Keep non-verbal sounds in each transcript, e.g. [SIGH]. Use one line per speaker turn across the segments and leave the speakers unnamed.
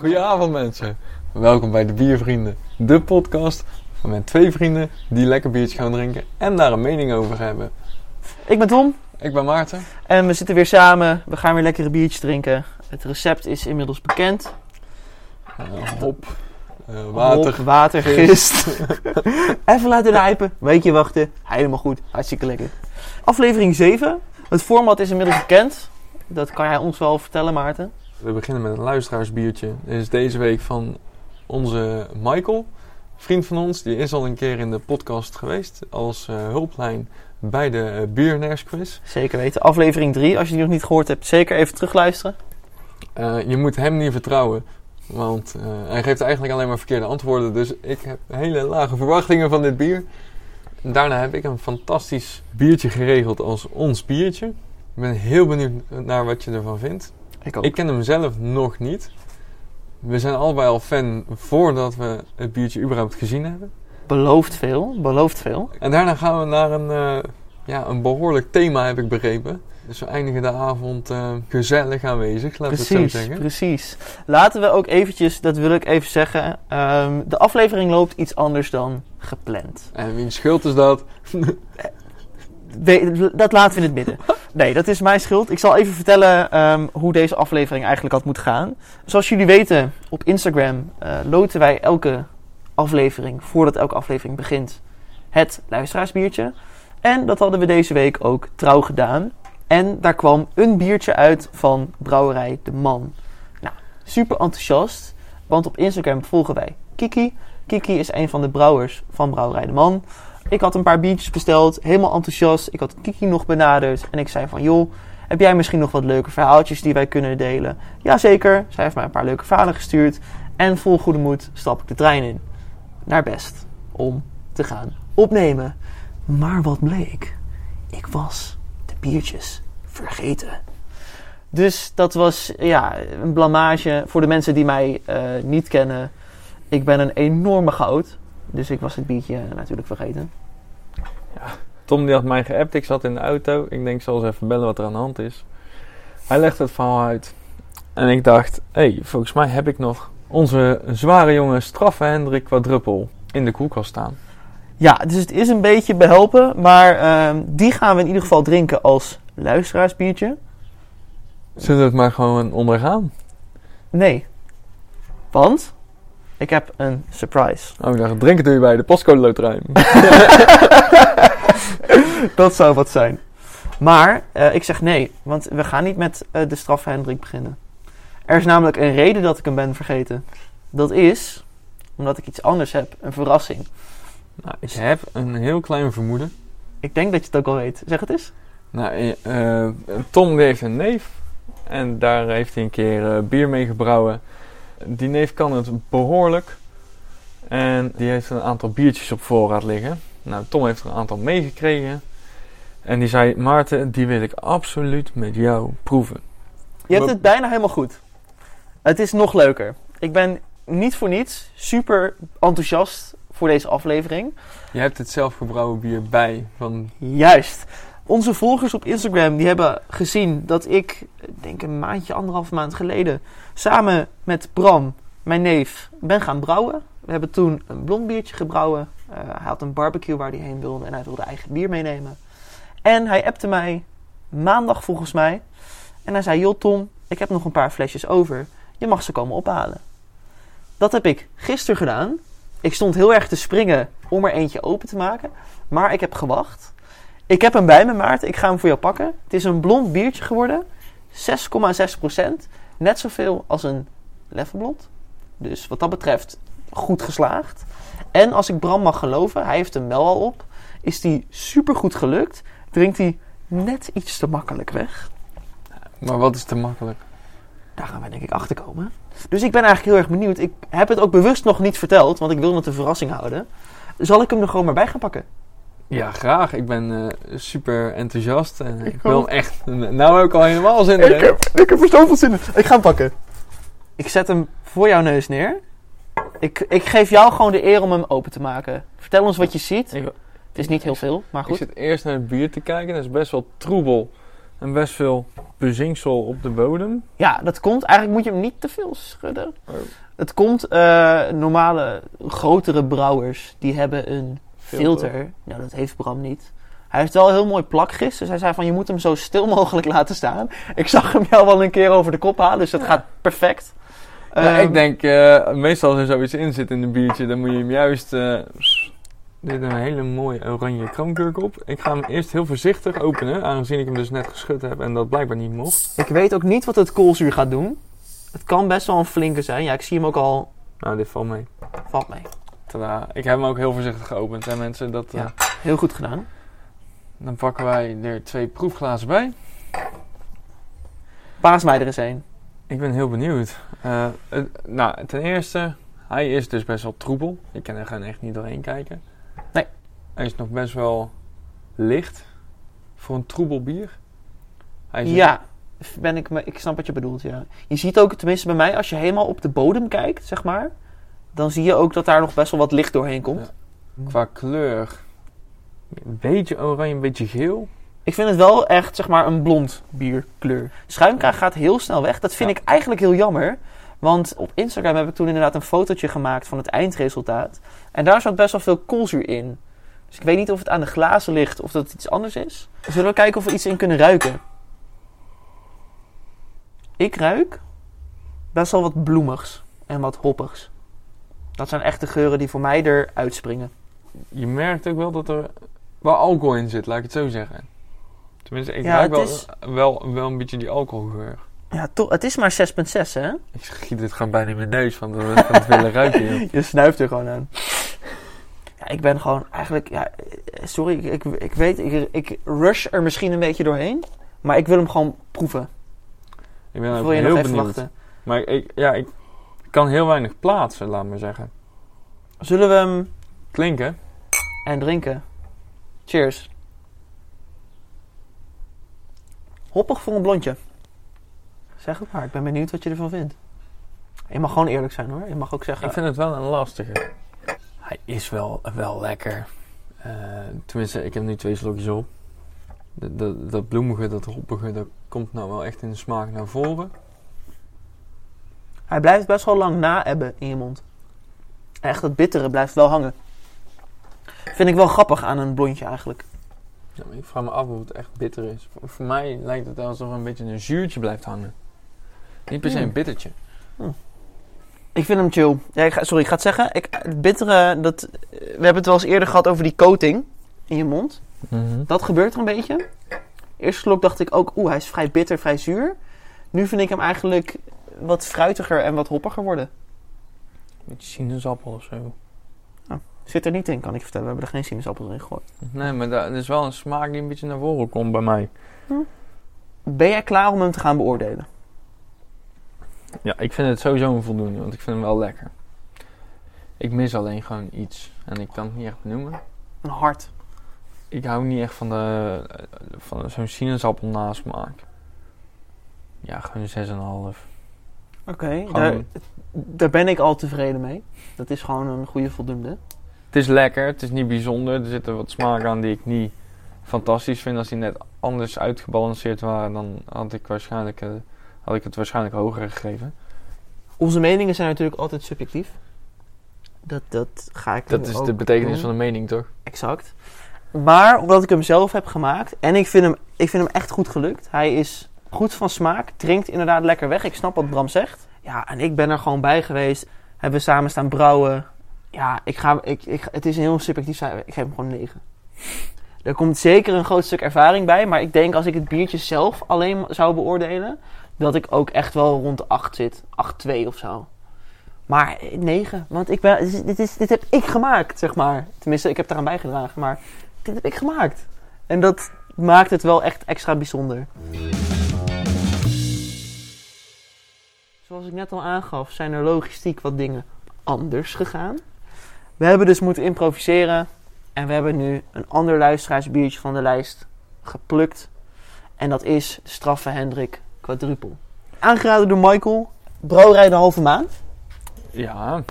Goedenavond mensen. Welkom bij de Biervrienden, de podcast met twee vrienden die lekker biertje gaan drinken en daar een mening over hebben.
Ik ben Tom
Ik ben Maarten.
en we zitten weer samen. We gaan weer lekkere biertjes drinken. Het recept is inmiddels bekend.
Eh, hop, water.
Hop, water,
gist. [LAUGHS]
Even laten rijpen. Weekje wachten. Helemaal goed. Hartstikke lekker. Aflevering 7. Het format is inmiddels bekend. Dat kan jij ons wel vertellen, Maarten.
We beginnen met een luisteraarsbiertje. Dit is deze week van onze Michael, vriend van ons. Die is al een keer in de podcast geweest als eh, hulplijn bij de uh, Biernaires quiz.
Zeker weten. Aflevering 3. Als je die nog niet gehoord hebt, zeker even terugluisteren.
Eh, je moet hem niet vertrouwen. Want eh, hij geeft eigenlijk alleen maar verkeerde antwoorden. Dus ik heb hele lage verwachtingen van dit bier. Daarna heb ik een fantastisch biertje geregeld als ons biertje. Ik ben heel benieuwd naar wat je ervan vindt.
Ik ook.
Ik ken hem zelf nog niet. We zijn allebei al fan voordat we het biertje überhaupt gezien hebben.
Belooft veel. Belooft veel.
En daarna gaan we naar een, eh, ja, een behoorlijk thema, heb ik begrepen. Dus we eindigen de avond eh, gezellig aanwezig, laten we het zo zeggen.
precies. Laten we ook eventjes, dat wil ik even zeggen. ehm, de aflevering loopt iets anders dan gepland.
En wiens schuld is dat? [LAUGHS]
We- dat laten we in het midden. [LAUGHS] Nee, dat is mijn schuld. Ik zal even vertellen ehm, hoe deze aflevering eigenlijk had moeten gaan. Zoals jullie weten, op Instagram eh, loten wij elke aflevering, voordat elke aflevering begint, het luisteraarsbiertje. En dat hadden we deze week ook trouw gedaan. En daar kwam een biertje uit van Brouwerij De Man. Nou, super enthousiast, want op Instagram volgen wij Kiki. Kiki is een van de brouwers van Brouwerij De Man. Ik had een paar biertjes besteld, helemaal enthousiast. Ik had Kiki nog benaderd en ik zei van... joh, heb jij misschien nog wat leuke verhaaltjes die wij kunnen delen? Jazeker, zij heeft mij een paar leuke verhalen gestuurd. En vol goede moed stap ik de trein in. Naar Best, om te gaan opnemen. Maar wat bleek? Ik was de biertjes vergeten. Dus dat was ja, een blamage voor de mensen die mij eh, niet kennen. Ik ben een enorme goud. Dus ik was het biertje natuurlijk vergeten.
Tom die had mij geappt, ik zat in de auto. Ik denk, ik zal eens even bellen wat er aan de hand is. Hij legde het verhaal uit. En ik dacht, hé, hey, volgens mij heb ik nog onze zware jongen straffe Hendrik quadruppel in de koelkast staan.
Ja, dus het is een beetje behelpen. Maar ehm, die gaan we in ieder geval drinken als luisteraarsbiertje.
Zullen we het maar gewoon ondergaan?
Nee. Want ik heb een surprise.
Oh, ik dacht, drinken doe je bij de postcode loterij. [LAUGHS]
Dat zou wat zijn. Maar eh, ik zeg nee, want we gaan niet met eh, de straf Hendrik beginnen. Er is namelijk een reden dat ik hem ben vergeten. Dat is omdat ik iets anders heb, een verrassing.
nou, ik heb een heel klein vermoeden.
Ik denk dat je het ook al weet. Zeg het eens.
Nou, eh, Tom heeft een neef. En daar heeft hij een keer bier mee gebrouwen. Die neef kan het behoorlijk. En die heeft een aantal biertjes op voorraad liggen. Nou, Tom heeft er een aantal meegekregen. En die zei, Maarten, die wil ik absoluut met jou proeven.
Je hebt het bijna helemaal goed. Het is nog leuker. Ik ben niet voor niets super enthousiast voor deze aflevering.
Je hebt het zelf gebrouwen bier bij. Van,
Juist. Onze volgers op Instagram die hebben gezien dat ik, denk een maandje, anderhalf maand geleden, samen met Bram, mijn neef, ben gaan brouwen. We hebben toen een blond biertje gebrouwen. Eh, hij had een barbecue waar hij heen wilde en hij wilde eigen bier meenemen. En hij appte mij maandag volgens mij. En hij zei, joh Tom, ik heb nog een paar flesjes over. Je mag ze komen ophalen. Dat heb ik gisteren gedaan. Ik stond heel erg te springen om er eentje open te maken. Maar ik heb gewacht. Ik heb hem bij me, Maarten. Ik ga hem voor jou pakken. Het is een blond biertje geworden. 6,6%. Net zoveel als een Leffelblond. Dus wat dat betreft goed geslaagd. En als ik Bram mag geloven, hij heeft hem wel al op. Is die super goed gelukt. Drinkt hij net iets te makkelijk weg.
maar wat is te makkelijk?
Daar gaan wij denk ik achter komen. Dus ik ben eigenlijk heel erg benieuwd. Ik heb het ook bewust nog niet verteld, want ik wil het een verrassing houden. Zal ik hem er gewoon maar bij gaan pakken?
Ja, graag. Ik ben eh, super enthousiast. En ik,
Ik
wil hem echt... Nou heb ik al helemaal zin in.
Ik heb, ik heb er zoveel zin in. Ik ga hem pakken. Ik zet hem voor jouw neus neer. Ik, ik geef jou gewoon de eer om hem open te maken. Vertel ons wat je ziet.
Ik,
Het is niet heel veel, maar
ik
goed.
zit eerst naar het bier te kijken. Dat is best wel troebel. En best veel bezinksel op de bodem.
Ja, dat komt. Eigenlijk moet je hem niet te veel schudden.
Oh.
Het komt, eh, normale, grotere brouwers, die hebben een
Filter.
filter. Ja, dat heeft Bram niet. Hij heeft wel heel mooi plakgist. Dus hij zei van, je moet hem zo stil mogelijk [LAUGHS] laten staan. Ik zag hem jou wel een keer over de kop halen, dus dat gaat perfect.
Ja,
Ehm,
ik denk, eh, meestal als er zoiets in zit in een biertje, dan moet je hem juist... eh dit een hele mooie oranje kroonkurk op. Ik ga hem eerst heel voorzichtig openen, aangezien ik hem dus net geschud heb en dat blijkbaar niet mocht.
Ik weet ook niet wat het koolzuur gaat doen. Het kan best wel een flinke zijn. Ja, ik zie hem ook al.
Nou, dit valt mee.
Valt mee.
Tadaa. Ik heb hem ook heel voorzichtig geopend, hè mensen. Dat, eh.
Heel goed gedaan.
dan pakken wij er twee proefglazen bij.
Paas mij er eens een.
Ik ben heel benieuwd. Eh, nou, ten eerste, hij is dus best wel troebel. Ik kan er gewoon echt niet doorheen kijken.
Nee.
Hij is nog best wel licht voor een troebel bier. Hij is
Ja, ben ik, me- ik snap wat je bedoelt, ja. Je ziet ook, tenminste bij mij, als je helemaal op de bodem kijkt, zeg maar, dan zie je ook dat daar nog best wel wat licht doorheen komt.
qua kleur een beetje oranje, een beetje geel.
Ik vind het wel echt, zeg maar, een blond bierkleur. Schuimkraag gaat heel snel weg. Dat vind
Ja.
ik eigenlijk heel jammer. Want op Instagram heb ik toen inderdaad een fotootje gemaakt van het eindresultaat. En daar zat best wel veel koolzuur in. Dus ik weet niet of het aan de glazen ligt of dat het iets anders is. Zullen we kijken of we iets in kunnen ruiken? Ik ruik best wel wat bloemigs en wat hoppigs. Dat zijn echt de geuren die voor mij eruit springen.
Je merkt ook wel dat er wel alcohol in zit, laat ik het zo zeggen. Tenminste, ik
Ja,
ruik wel,
is-
wel, wel een beetje die alcoholgeur.
Ja, toch, het is maar 6,6 hè?
Ik schiet dit gewoon bijna in mijn neus van het willen ruiken. [LAUGHS]
Je snuift er gewoon aan. Ja, ik ben gewoon eigenlijk... Ja, sorry, ik, ik, ik weet... Ik, ik rush er misschien een beetje doorheen. Maar ik wil hem gewoon proeven.
Ik ben ook
wil je
heel
nog even
benieuwd.
wachten?
Maar ik, ja, ik kan heel weinig plaatsen, laat maar zeggen.
Zullen we hem
Klinken?
en drinken? Cheers. Hoppig voor een blondje. Zeg het maar, ik ben benieuwd wat je ervan vindt. Je mag gewoon eerlijk zijn hoor. Je mag ook zeggen...
Ik vind het wel een lastige. Hij is wel, wel lekker. Eh, tenminste, ik heb nu twee slokjes op. Dat, dat, dat bloemige, dat hoppige, dat komt nou wel echt in de smaak naar voren.
Hij blijft best wel lang na-ebben in je mond. Echt, het bittere blijft wel hangen. Vind ik wel grappig aan een blondje eigenlijk.
Ja, maar ik vraag me af hoe het echt bitter is. Voor, voor mij lijkt het alsof er een beetje een zuurtje blijft hangen. Niet per se
Hmm.
een bittertje.
Ik vind hem chill. Ja, ik ga, sorry, ik ga het zeggen. Ik, het bittere, dat, we hebben het wel eens eerder gehad over die coating in je mond. Dat gebeurt er een beetje. Eerste slok dacht ik ook, oeh, hij is vrij bitter, vrij zuur. Nu vind ik hem eigenlijk wat fruitiger en wat hoppiger worden.
Beetje sinaasappel of zo.
Zit er niet in, kan ik vertellen. We hebben er geen sinaasappels in gegooid.
Nee, maar dat is wel een smaak die een beetje naar voren komt bij mij.
Ben jij klaar om hem te gaan beoordelen?
Ja, ik vind het sowieso een voldoende, want ik vind hem wel lekker. Ik mis alleen gewoon iets. En ik kan het niet echt benoemen.
Een hart.
Ik hou niet echt van, de, van zo'n sinaasappel nasmaak. Ja, gewoon 6,5.
Oké, daar, daar ben ik al tevreden mee. Dat is gewoon een goede voldoende.
Het is lekker, het is niet bijzonder. Er zitten wat smaken aan die ik niet fantastisch vind. Als die net anders uitgebalanceerd waren, dan had ik, waarschijnlijk, eh, had ik het waarschijnlijk hoger gegeven.
Onze meningen zijn natuurlijk altijd subjectief. Dat, dat ga ik
Dat is de betekenis
doen.
van de mening, toch?
Exact. Maar omdat ik hem zelf heb gemaakt en ik vind hem, ik vind hem echt goed gelukt. Hij is goed van smaak, drinkt inderdaad lekker weg. Ik snap wat Bram zegt. Ja, en ik ben er gewoon bij geweest. Hebben we samen staan brouwen. Ja, ik ga, ik, ik, het is een heel subjectief cijfer. Ik geef hem gewoon een 9. Er komt zeker een groot stuk ervaring bij. Maar ik denk als ik het biertje zelf alleen zou beoordelen... dat ik ook echt wel rond de 8 zit. 8,2 of zo. Maar eh, 9. Want ik ben, dit, is- dit, heb ik gemaakt, zeg maar. Tenminste, ik heb eraan bijgedragen. Maar dit heb ik gemaakt. En dat maakt het wel echt extra bijzonder. Zoals ik net al aangaf, zijn er logistiek wat dingen anders gegaan. We hebben dus moeten improviseren. En we hebben nu een ander luisteraarsbiertje van de lijst geplukt. En dat is de straffe Hendrik quadrupel. Aangeraden door Michael. Brouwerij de Halve Maan.
Ja,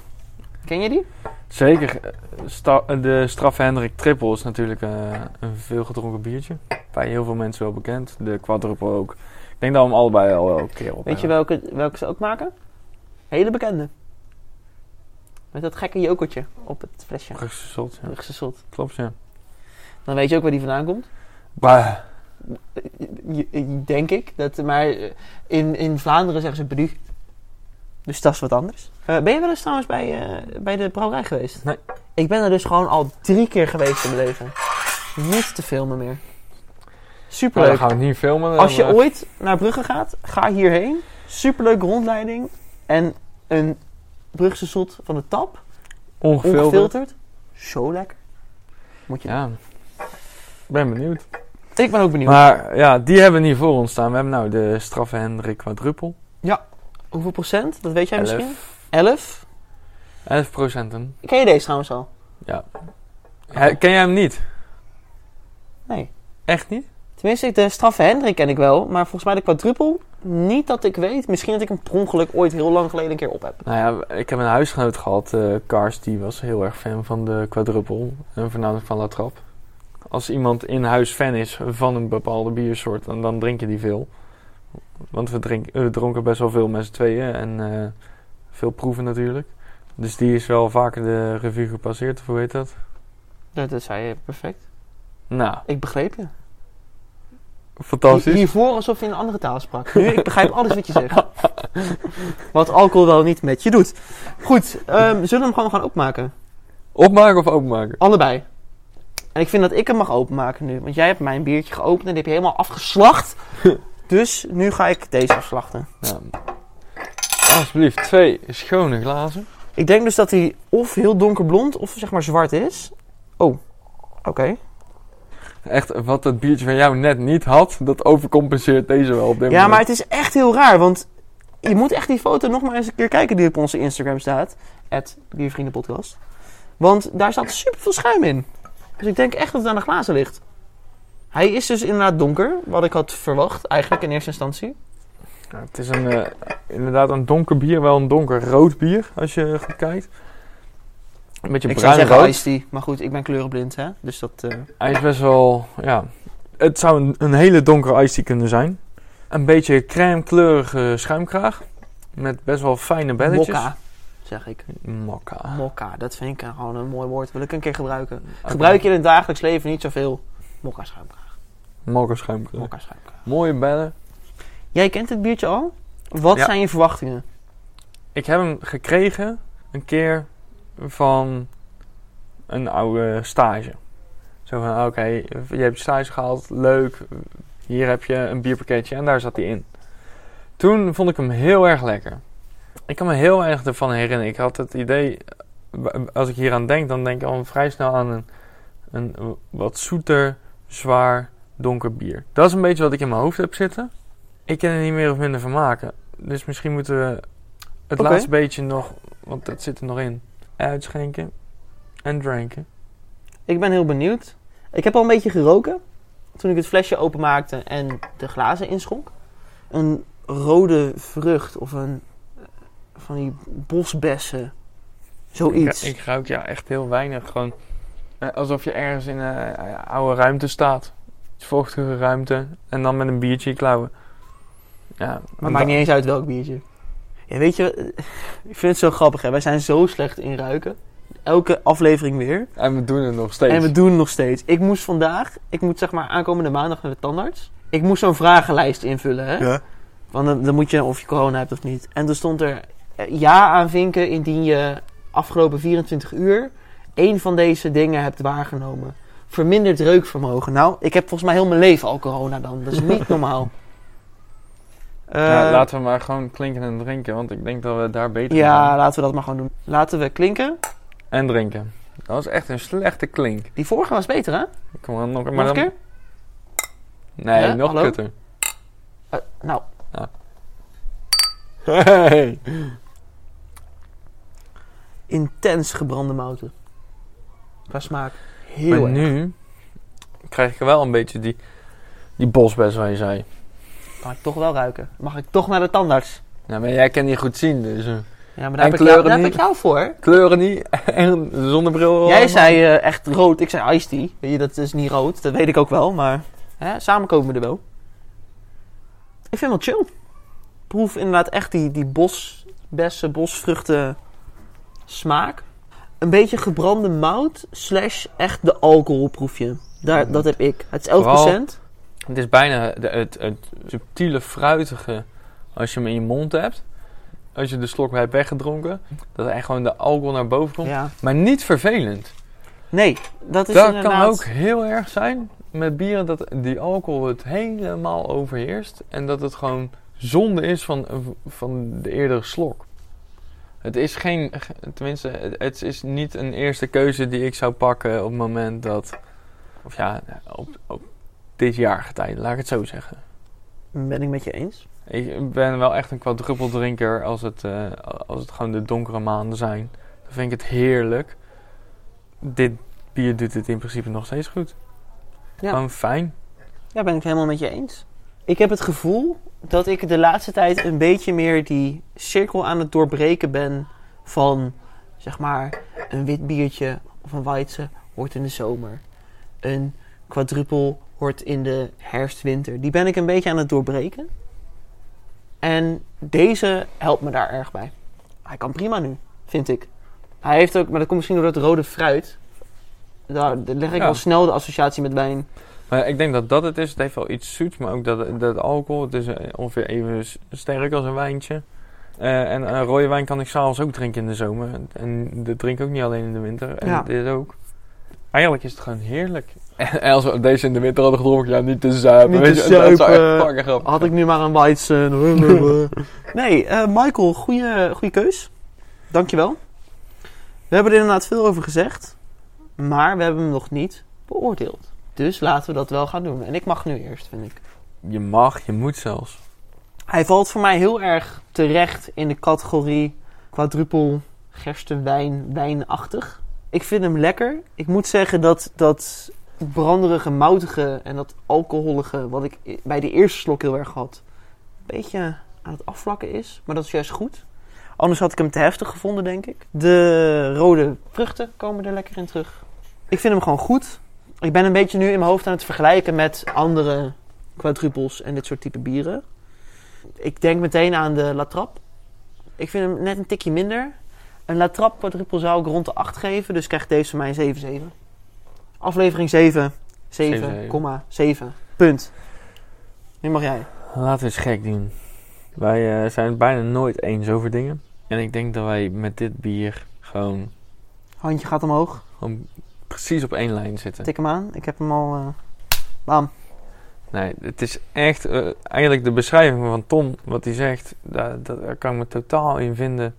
Ken je die?
zeker. Sta- de straffe Hendrik Triple is natuurlijk eh, een veelgedronken biertje. bij heel veel mensen wel bekend. De quadruple ook. Ik denk dat we hem allebei al wel een keer op
Weet je welke, welke ze ook maken? Hele bekende. Met dat gekke jokertje op het flesje.
Teruggesot, ja.
Teruggesot.
Klopt, ja.
Dan weet je ook waar die vandaan komt. Je- Denk ik. Dat, maar eh, in, in Vlaanderen zeggen ze bru. Dus dat is wat anders. Eh, ben je wel eens trouwens bij, eh, bij de brouwerij geweest?
Nee.
Ik ben er dus gewoon al drie keer geweest in mijn leven. Niet te filmen meer. Superleuk.
gaan we het niet filmen.
Als je ooit naar Brugge gaat, ga hierheen. Superleuke rondleiding. En een Brugse zot van de tap.
ongefilterd.
Ongefilterd. Zo lekker. Moet je
Ja. Ik ben benieuwd.
Ik ben ook benieuwd.
Maar ja, die hebben we niet voor ons staan. We hebben nou de straffe Hendrik quadruppel.
Hoeveel procent? Dat weet jij
Elf.
misschien? 11.
11 procenten.
Ken je deze trouwens al?
Ja. He- Ken jij hem niet?
Nee.
Echt niet?
Tenminste, de straffe Hendrik ken ik wel. Maar volgens mij de quadruppel, niet dat ik weet. Misschien dat ik hem per ongeluk ooit heel lang geleden een keer op heb.
Nou ja, ik heb een huisgenoot gehad, eh Kars, die was heel erg fan van de quadruppel. En voornamelijk van La Trappe. Als iemand in huis fan is van een bepaalde biersoort, dan, dan drink je die veel. Want we, drink, we dronken best wel veel met z'n tweeën en eh, veel proeven natuurlijk. Dus die is wel vaker de revue gepasseerd, of hoe heet dat?
Dat, dat zei je perfect.
Nou,
Ik begreep je.
Fantastisch.
Hiervoor alsof je een andere taal sprak. Nu, [LAUGHS] ik begrijp alles wat je zegt. Wat alcohol wel niet met je doet. Goed, ehm, zullen we hem gewoon gaan opmaken?
Opmaken of openmaken?
Allebei. En ik vind dat ik hem mag openmaken nu. Want jij hebt mijn biertje geopend en die heb je helemaal afgeslacht. [LAUGHS] dus nu ga ik deze afslachten.
Alsjeblieft, twee schone glazen.
Ik denk dus dat hij of heel donkerblond of zeg maar zwart is. Oh, oké.
Echt, wat dat biertje van jou net niet had, dat overcompenseert deze wel op dit
Ja,
moment.
maar het is echt heel raar. Want je moet echt die foto nog maar eens een keer kijken die op onze Instagram staat. Het Biervriendenpodcast. Want daar staat super veel schuim in. Dus ik denk echt dat het aan de glazen ligt. Hij is dus inderdaad donker, wat ik had verwacht eigenlijk in eerste instantie.
Ja, het is een, eh, inderdaad een donker bier, wel een donker rood bier, als je goed kijkt. Een beetje
Ik zou
bruin
zeggen iced tea, maar goed, ik ben kleurenblind hè. Dus dat... eh,
Hij is best wel, ja... Het zou een, een hele donkere tea kunnen zijn. Een beetje crème kleurige schuimkraag. Met best wel fijne belletjes.
Mokka, zeg ik.
Mokka.
Mokka, dat vind ik gewoon een mooi woord. Wil ik een keer gebruiken. Gebruik je in het dagelijks leven niet zoveel mokka schuimkraag.
Mokka schuimkraag.
Mokka schuimkraag.
Mooie bellen.
Jij kent het biertje al? Wat
Ja.
zijn je verwachtingen?
Ik heb hem gekregen een keer van een oude stage. Zo van, oké, je hebt je stage gehaald, leuk. Hier heb je een bierpakketje en daar zat hij in. Toen vond ik hem heel erg lekker. Ik kan me heel erg ervan herinneren. Ik had het idee, als ik hier aan denk, dan denk ik al vrij snel aan een, een wat zoeter, zwaar, donker bier. Dat is een beetje wat ik in mijn hoofd heb zitten. Ik kan er niet meer of minder van maken. Dus misschien moeten we het laatste beetje nog, want dat zit er nog in, uitschenken en drinken.
Ik ben heel benieuwd. Ik heb al een beetje geroken toen ik het flesje openmaakte en de glazen inschonk. Een rode vrucht of een van die bosbessen. Zoiets.
Ik, ik ruik ja echt heel weinig. Gewoon eh, alsof je ergens in een eh, oude ruimte staat. Vochtige ruimte. En dan met een biertje klauwen. Ja,
maar het maakt niet eens uit welk biertje. Ja, weet je, ik vind het zo grappig. Hè? Wij zijn zo slecht in ruiken. Elke aflevering weer.
En we doen het nog steeds.
En we doen het nog steeds. Ik moest vandaag, ik moet zeg maar aankomende maandag naar de tandarts. Ik moest zo'n vragenlijst invullen, hè.
Ja.
Want dan, dan moet je of je corona hebt of niet. En er stond er eh, ja aanvinken indien je afgelopen 24 uur één van deze dingen hebt waargenomen. Verminderd reukvermogen. Nou, ik heb volgens mij heel mijn leven al corona dan. Dat is niet [LAUGHS] normaal.
Ja,
Eh,
laten we maar gewoon klinken en drinken. Want ik denk dat we daar beter
ja, laten we dat maar gewoon doen. Laten we klinken.
En drinken. Dat was echt een slechte klink.
Die vorige was beter, hè?
Kom maar nog, maar
Nog een
dan-
keer?
Nee,
Ja,
nog
hallo?
kutter.
Eh, nou, [LAUGHS]
Hey.
intens gebrande mouten. Qua smaak. Heel
Maar
erg.
nu krijg ik wel een beetje die, die bosbes waar je zei.
Kan ik toch wel ruiken. Mag ik toch naar de tandarts?
Nou, maar jij kan niet goed zien, dus eh,
Ja, maar daar, heb ik, jou, daar heb ik jou voor.
kleuren niet [LAUGHS] en zonnebril.
Jij
allemaal.
zei eh, echt rood, ik zei iced tea. Weet je, dat is niet rood, dat weet ik ook wel, maar... Hè, samen komen we er wel. Ik vind het wel chill. Proef inderdaad echt die, die bos, bessen, bosvruchten smaak. Een beetje gebrande mout slash echt de alcoholproefje. Daar, dat heb ik. Het is 11%.
Vooral- Het is bijna de, het, het subtiele fruitige als je hem in je mond hebt. Als je de slok hebt weggedronken. Dat er echt gewoon de alcohol naar boven komt.
Ja.
Maar niet vervelend.
Nee, dat is
Dat
inderdaad...
kan ook heel erg zijn met bieren dat die alcohol het helemaal overheerst. En dat het gewoon zonde is van, van de eerdere slok. Het is geen, tenminste, het- het is niet een eerste keuze die ik zou pakken op het moment dat, of ja, op, op dit jaargetijde, laat ik het zo zeggen.
Ben ik met je eens.
Ik ben wel echt een quadruppeldrinker als het, eh, als het gewoon de donkere maanden zijn. Dan vind ik het heerlijk. Dit bier doet het in principe nog steeds goed.
Ja.
Gewoon fijn.
Ja, ben ik helemaal met je eens. Ik heb het gevoel dat ik de laatste tijd een beetje meer die cirkel aan het doorbreken ben van, zeg maar, een wit biertje of een weidse hoort in de zomer. Een quadruppel hoort in de herfst-winter. Die ben ik een beetje aan het doorbreken. En deze helpt me daar erg bij. Hij kan prima nu, vind ik. Hij heeft ook, maar dat komt misschien door dat rode fruit. Daar, leg ik
Ja.
al snel de associatie met wijn.
Maar ik denk dat dat het is. Het heeft wel iets zoets, maar ook dat, dat alcohol. Het is eh, ongeveer even sterk als een wijntje. Eh, en een rode wijn kan ik s'avonds ook drinken in de zomer. En dat drink ik ook niet alleen in de winter. En
Ja.
dit ook. Eigenlijk is het gewoon heerlijk. [LAUGHS] En als we deze in de winter hadden gedronken, ja, niet te zuipen.
Niet
weet
te
je, Dat zou echt
Had ik nu maar een Weizen. [LAUGHS] nee, eh, Michael, goede, goede keus. Dankjewel. We hebben er inderdaad veel over gezegd. Maar we hebben hem nog niet beoordeeld. Dus laten we dat wel gaan doen. En ik mag nu eerst, vind ik.
Je mag, je moet zelfs.
Hij valt voor mij heel erg terecht in de categorie quadrupel gerstenwijn, wijnachtig. Ik vind hem lekker. Ik moet zeggen dat dat branderige, moutige en dat alcoholige, wat ik bij de eerste slok heel erg had, een beetje aan het afvlakken is. Maar dat is juist goed. Anders had ik hem te heftig gevonden, denk ik. De rode vruchten komen er lekker in terug. Ik vind hem gewoon goed. Ik ben een beetje nu in mijn hoofd aan het vergelijken met andere quadrupels en dit soort type bieren. Ik denk meteen aan de La Trappe. Ik vind hem net een tikje minder. Een La Trappe quadruple zou ik rond de 8 geven, dus krijgt deze van mij 7,7. Aflevering 7, 7,7. Punt. Nu mag jij.
Laten we eens gek doen. Wij eh, zijn het bijna nooit eens over dingen. En ik denk dat wij met dit bier gewoon,
Handje gaat omhoog.
gewoon precies op één lijn zitten.
Tik hem aan. Ik heb hem al. eh bam.
Nee, het is echt eh, eigenlijk de beschrijving van Tom, wat hij zegt, daar, kan ik me totaal in vinden.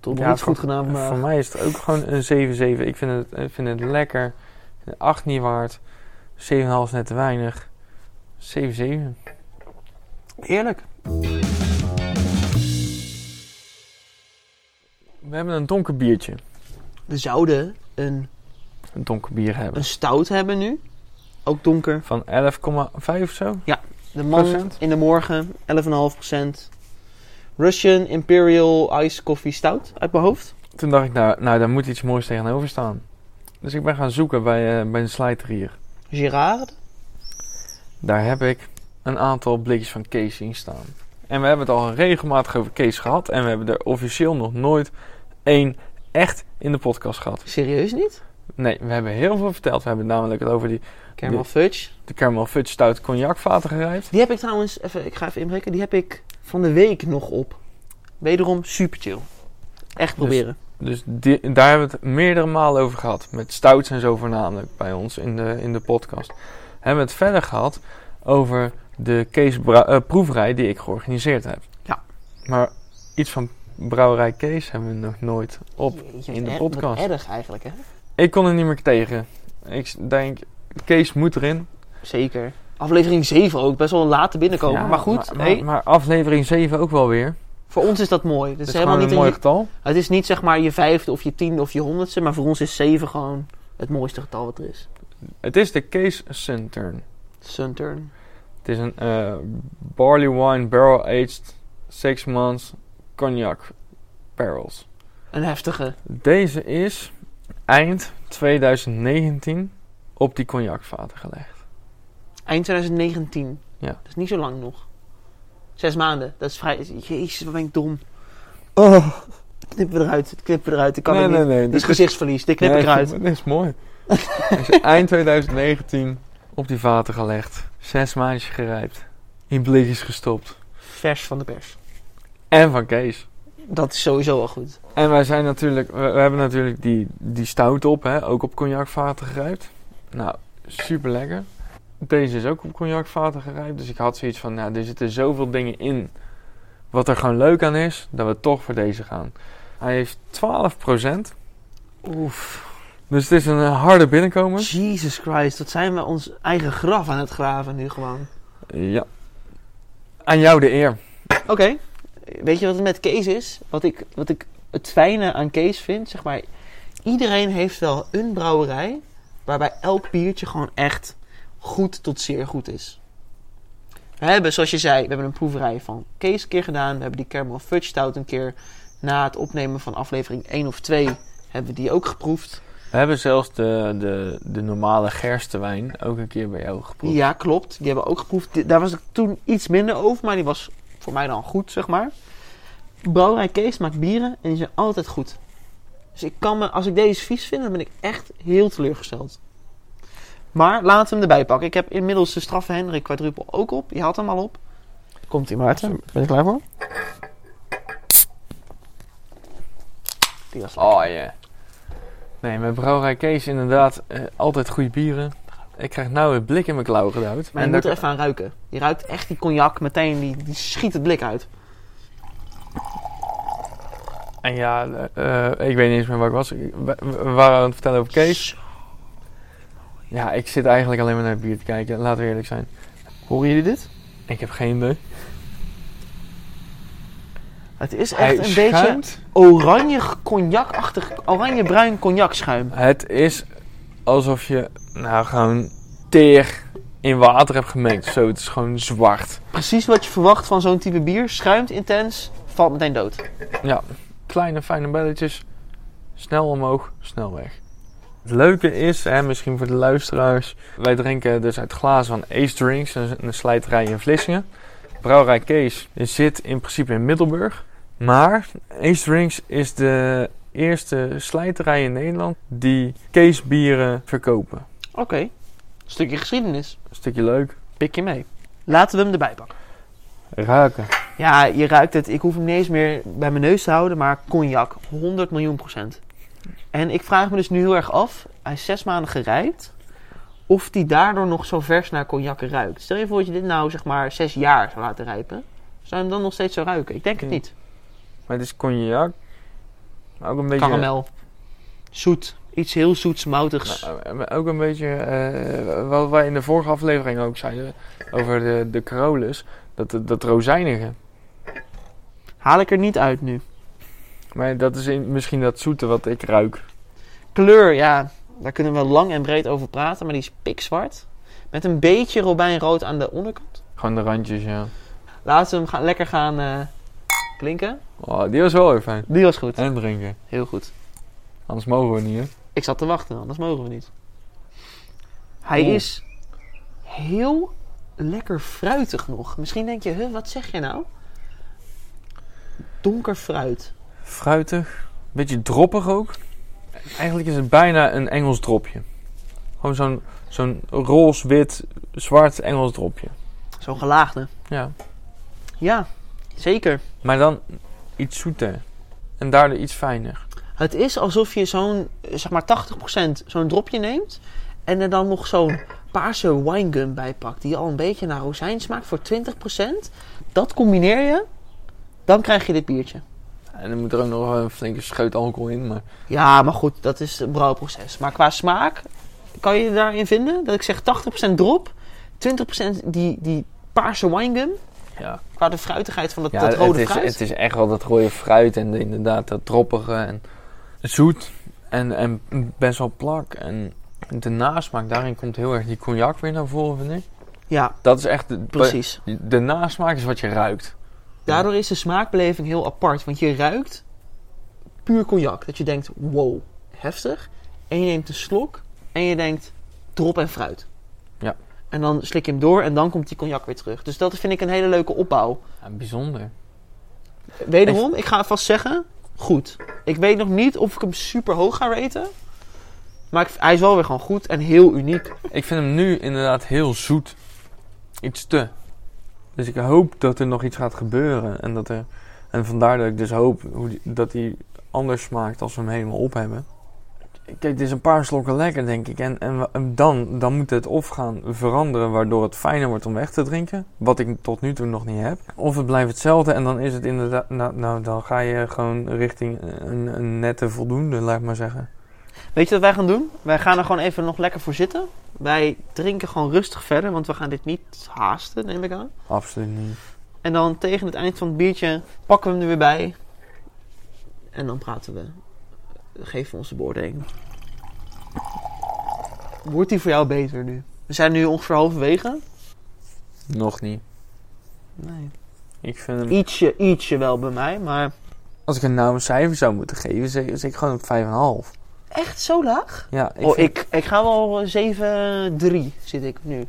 Tot
Ja,
goed gedaan vandaag.
Voor mij is het ook gewoon een 7-7. Ik vind het, ik vind het lekker. Ik vind het 8 niet waard. 7,5 is net te weinig. 7-7.
Heerlijk.
We hebben een donker biertje.
We zouden een,
Een donker bier hebben.
een stout hebben nu. Ook donker.
Van 11,5 of zo.
De man
Procent?
in de morgen, 11,5%. Russian Imperial Ice Coffee Stout uit mijn hoofd.
Toen dacht ik, nou, nou daar moet iets moois tegenover staan. Dus ik ben gaan zoeken bij, eh, bij een slijter hier.
Girard.
Daar heb ik een aantal blikjes van Kees zien staan. En we hebben het al regelmatig over Kees gehad. En we hebben er officieel nog nooit één echt in de podcast gehad.
Serieus niet?
Nee, we hebben heel veel verteld. We hebben namelijk het over die,
Caramel Fudge.
de Caramel Fudge Stout cognacvaten gerijpt.
Die heb ik trouwens, even, ik ga even inbreken. Die heb ik van de week nog op. Wederom super chill. Echt proberen.
Dus die, daar hebben we het meerdere malen over gehad. Met stouts en zo voornamelijk bij ons in de, in de podcast. Hebben we het verder gehad over de Kees eh, proeverij die ik georganiseerd heb.
Ja.
Maar iets van Brouwerij Kees hebben we nog nooit op.
Jeetje,
in de podcast.
Wat erg eigenlijk, hè?
Ik kon er niet meer tegen. Ik denk, Kees moet erin.
Zeker. Aflevering 7 ook, best wel laat te binnenkomen.
Ja,
maar goed,
Maar, maar-
hey,
maar aflevering 7 ook wel weer.
Voor ons is dat mooi. Het
Het
is, helemaal niet
een mooi
je-
getal.
Het is niet zeg maar je vijfde of je tiende of je honderdste, maar voor ons is 7 gewoon het mooiste getal wat er is.
Het is de Kees Sunturn.
Sunturn.
Het is een eh, barley wine barrel aged 6 months cognac barrels.
Een heftige.
Deze is eind 2019 op die cognacvaten gelegd.
Eind 2019.
Ja.
Dat is niet zo lang nog. Zes maanden. Dat is vrij... Jezus, wat ben ik dom. Oh. [LAUGHS] Knippen we eruit. Knippen we eruit. Ik kan
nee,
het niet.
nee, nee.
Dit is gezichtsverlies. Dit knip ik eruit. [LAUGHS]
Dit is mooi. [LAUGHS] Is eind 2019 op die vaten gelegd. Zes maandjes gerijpt. In blikjes gestopt.
Vers van de pers.
En van Kees.
Dat is sowieso wel goed.
En wij zijn natuurlijk, we, we hebben natuurlijk die, die stout op, hè, ook op cognacvaten gerijpt. Nou, super lekker. Deze is ook op cognacvaten gerijpt, dus ik had zoiets van, nou, er zitten zoveel dingen in. Wat er gewoon leuk aan is, dat we toch voor deze gaan. Hij heeft 12%,
Oef.
dus het is een harde binnenkomer.
Jesus Christ. Dat zijn we ons eigen graf aan het graven nu gewoon.
Ja. Aan jou de eer.
Oké. Weet je wat het met Kees is? Wat ik, wat ik het fijne aan Kees vind, zeg maar... Iedereen heeft wel een brouwerij... waarbij elk biertje gewoon echt goed tot zeer goed is. We hebben, zoals je zei, we hebben een proeverij van Kees een keer gedaan. We hebben die Caramel Fudge Stout een keer... na het opnemen van aflevering 1 of 2... hebben we die ook geproefd.
We hebben zelfs de, de, de normale gerstewijn ook een keer bij jou geproefd.
Ja, klopt. Die hebben we ook geproefd. Daar was ik toen iets minder over, maar die was voor mij dan goed, zeg maar. Brouwerij Kees maakt bieren en die zijn altijd goed. Dus ik kan me, als ik deze vies vind, dan ben ik echt heel teleurgesteld. Maar laten we hem erbij pakken. Ik heb inmiddels de straffe Hendrik quadruple ook op. Je had hem al op. Komt ie Maarten. Ben je klaar voor? Die was lekker.
Oh ja. Nee, met Brouwerij Kees inderdaad eh, altijd goede bieren. Ik krijg nou een blik in mijn klauw gedouwd.
Maar je
En
moet er even aan ruiken. Je ruikt echt die cognac meteen, die, die schiet het blik uit.
En ja, eh, eh, ik weet niet eens meer waar ik was. We waren aan het vertellen over Kees. Ja, ik zit eigenlijk alleen maar naar het bier te kijken. Laten we eerlijk zijn.
Horen jullie dit?
Ik heb geen idee.
Het is
Hij
echt een beetje
schuimt.
oranje cognacachtig, oranje-bruin cognacschuim.
Het is alsof je nou gewoon teer in water hebt gemengd. Zo, het is gewoon zwart.
Precies wat je verwacht van zo'n type bier. Schuimt intens, valt meteen dood.
Ja, kleine fijne belletjes. Snel omhoog, snel weg. Het leuke is, hè, misschien voor de luisteraars, wij drinken dus uit glazen van Ace Drinks, een, slijterij in Vlissingen. Brouwerij Kees zit in principe in Middelburg. Maar Ace Drinks is de eerste slijterij in Nederland die Kees bieren verkopen.
Oké, stukje geschiedenis.
Een stukje leuk.
Pik je mee. Laten we hem erbij pakken.
Ruiken.
Ja, je ruikt het. Ik hoef hem niet eens meer bij mijn neus te houden, maar cognac. 100 miljoen procent. En ik vraag me dus nu heel erg af, hij is zes maanden gerijpt, of die daardoor nog zo vers naar cognac ruikt. Stel je voor dat je dit nou zeg maar zes jaar zou laten rijpen. Zou je hem dan nog steeds zo ruiken? Ik denk het niet.
Maar het is cognac. Ook een beetje...
Karamel. Zoet. Iets heel zoets, moutigs.
Maar ook een beetje, eh, wat wij in de vorige aflevering ook zeiden over de, de Carolus, dat, dat rozijnige.
Haal ik er niet uit nu.
Maar dat is in- misschien dat zoete wat ik ruik.
Kleur, ja, daar kunnen we lang en breed over praten, maar die is pikzwart. Met een beetje robijnrood aan de onderkant.
Gewoon de randjes, ja.
Laten we hem gaan, lekker gaan eh, klinken.
Oh, die was wel heel fijn.
Die was goed.
En drinken.
Heel goed.
Anders mogen we niet, hè?
Ik zat te wachten, anders mogen we niet. Hij is heel lekker fruitig nog. Misschien denk je, huh, wat zeg je nou? Donker fruit.
Fruitig. Beetje droppig ook. Eigenlijk is het bijna een Engels dropje. Gewoon zo'n zo'n roze, wit, zwart Engels dropje.
Zo'n gelaagde.
Ja.
Ja, zeker.
Maar dan iets zoeter. En daardoor iets fijner.
Het is alsof je zo'n, zeg maar 80% zo'n dropje neemt. En er dan nog zo'n paarse winegum bij pakt. Die al een beetje naar rozijn smaakt voor 20%. Dat combineer je. Dan krijg je dit biertje.
En dan moet er ook nog een flinke scheut alcohol in. Maar
Ja, maar goed, dat is het brouwproces. Maar qua smaak, kan je je daarin vinden? Dat ik zeg 80% drop, 20% die, die paarse winegum.
ja,
Qua de fruitigheid van dat,
Ja,
dat rode
het is,
fruit.
het is echt wel dat rode fruit en de- inderdaad dat droppige en zoet en, en best wel plak. En de nasmaak, daarin komt heel erg die cognac weer naar voren, vind ik.
Ja,
Dat is echt, de,
precies.
de nasmaak is wat je ruikt.
Daardoor is de smaakbeleving heel apart. Want je ruikt puur cognac. Dat je denkt, wow, heftig. En je neemt een slok en je denkt, drop en fruit.
Ja.
En dan slik je hem door en dan komt die cognac weer terug. Dus dat vind ik een hele leuke opbouw.
Ja, bijzonder.
Wederom, ik ga vast zeggen, goed. Ik weet nog niet of ik hem super hoog ga raten. Maar ik- hij is wel weer gewoon goed en heel uniek.
Ik vind hem nu inderdaad heel zoet. Iets te. Dus ik hoop dat er nog iets gaat gebeuren. En, dat er, en vandaar dat ik dus hoop die- dat hij anders smaakt als we hem helemaal op hebben. Kijk, het is een paar slokken lekker, denk ik. En, en dan, dan moet het of gaan veranderen, waardoor het fijner wordt om weg te drinken. Wat ik tot nu toe nog niet heb. Of het blijft hetzelfde en dan is het inderdaad... Nou, nou dan ga je gewoon richting een, een nette voldoende, laat ik maar zeggen.
Weet je wat wij gaan doen? Wij gaan er gewoon even nog lekker voor zitten. Wij drinken gewoon rustig verder, want we gaan dit niet haasten, neem ik aan.
Absoluut niet.
En dan tegen het eind van het biertje pakken we hem er weer bij. En dan praten we. Geven we onze beoordeling. Wordt die voor jou beter nu? We zijn nu ongeveer halverwege.
Nog niet.
Nee.
Ik vind hem...
Ietsje, ietsje wel bij mij, maar...
Als ik een nou een cijfer zou moeten geven, zeg, zeg ik gewoon op 5,5.
Echt zo laag?
Ja, ik,
oh,
vind,
ik, ik ga wel 7-3 zit ik nu.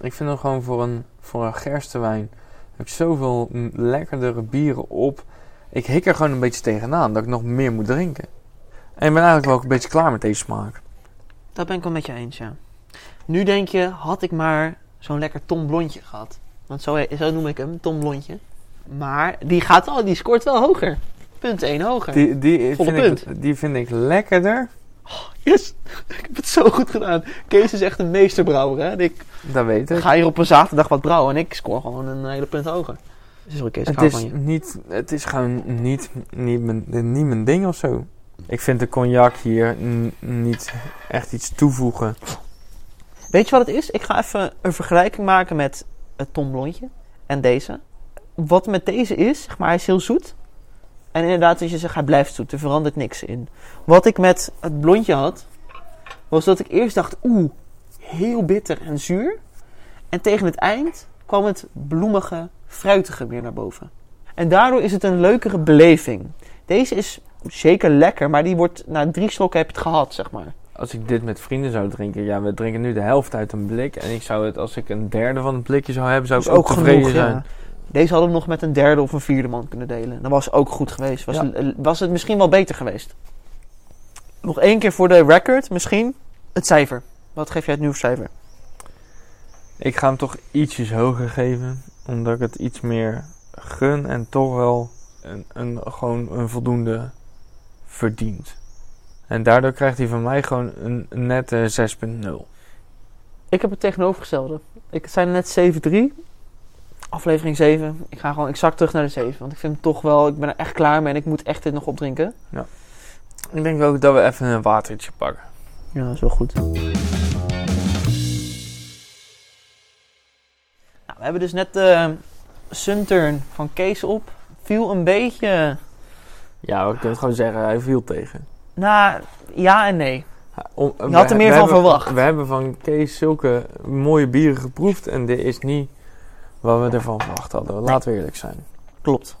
ik vind hem gewoon voor een, voor een gerstewijn. Heb ik zoveel lekkerdere bieren op. Ik hik er gewoon een beetje tegenaan dat ik nog meer moet drinken. En ik ben eigenlijk wel ook een beetje klaar met deze smaak.
Dat ben ik wel met je eens, ja. Nu denk je, had ik maar zo'n lekker Tom Blondje gehad. Want zo, zo noem ik hem, Tom Blondje. Maar die gaat wel, die scoort wel hoger. Punt 1 hoger.
Die, die,
Volle
vind ik, die vind ik lekkerder.
Yes, [LAUGHS] ik heb het zo goed gedaan. Kees is echt een meesterbrouwer, hè. En Ik
Dat weet ik.
ga hier op een zaterdag wat brouwen en ik scoor gewoon een hele punt hoger. Sorry Kees,
Het is,
van je.
niet, het is gewoon niet, niet, mijn, niet mijn ding of zo. Ik vind de cognac hier niet echt iets toevoegen.
Weet je wat het is? Ik ga even een vergelijking maken met het Tom Blondje en deze. Wat met deze is, zeg maar, hij is heel zoet. En inderdaad, als je zegt, hij blijft zoet. Er verandert niks in. Wat ik met het blondje had, was dat ik eerst dacht, oeh, heel bitter en zuur. En tegen het eind kwam het bloemige, fruitige weer naar boven. En daardoor is het een leukere beleving. Deze is zeker lekker, maar die wordt na drie slokken heb je het gehad, zeg maar.
Als ik dit met vrienden zou drinken, ja, we drinken nu de helft uit een blik. En ik zou het, als ik een derde van het blikje zou hebben, zou ik ook,
ook
tevreden
genoeg,
zijn.
ja. Deze hadden we nog met een derde of een vierde man kunnen delen. Dat was ook goed geweest. Was,
Ja.
was het misschien wel beter geweest. Nog één keer voor de record, misschien. Het cijfer. Wat geef jij het nieuwe cijfer?
Ik ga hem toch ietsjes hoger geven, omdat ik het iets meer gun en toch wel een, een, gewoon een voldoende verdient. En daardoor krijgt hij van mij gewoon een nette 6.0.
Ik heb het tegenovergestelde. Ik zei net 7-3. Aflevering 7. Ik ga gewoon exact terug naar de 7. Want ik vind hem toch wel... Ik ben er echt klaar mee en ik moet echt dit nog opdrinken.
Ik denk ook dat we even een watertje pakken.
Ja, dat is wel goed. Nou, we hebben dus net de Sunturn van Kees op. Viel een beetje...
Ja, we kunnen gewoon zeggen, hij viel tegen.
Nou, ja en nee.
Om-
Je had er meer van
hebben-
verwacht.
We hebben van Kees zulke mooie bieren geproefd en dit is niet wat we ervan verwacht hadden. Laten we eerlijk zijn.
Klopt.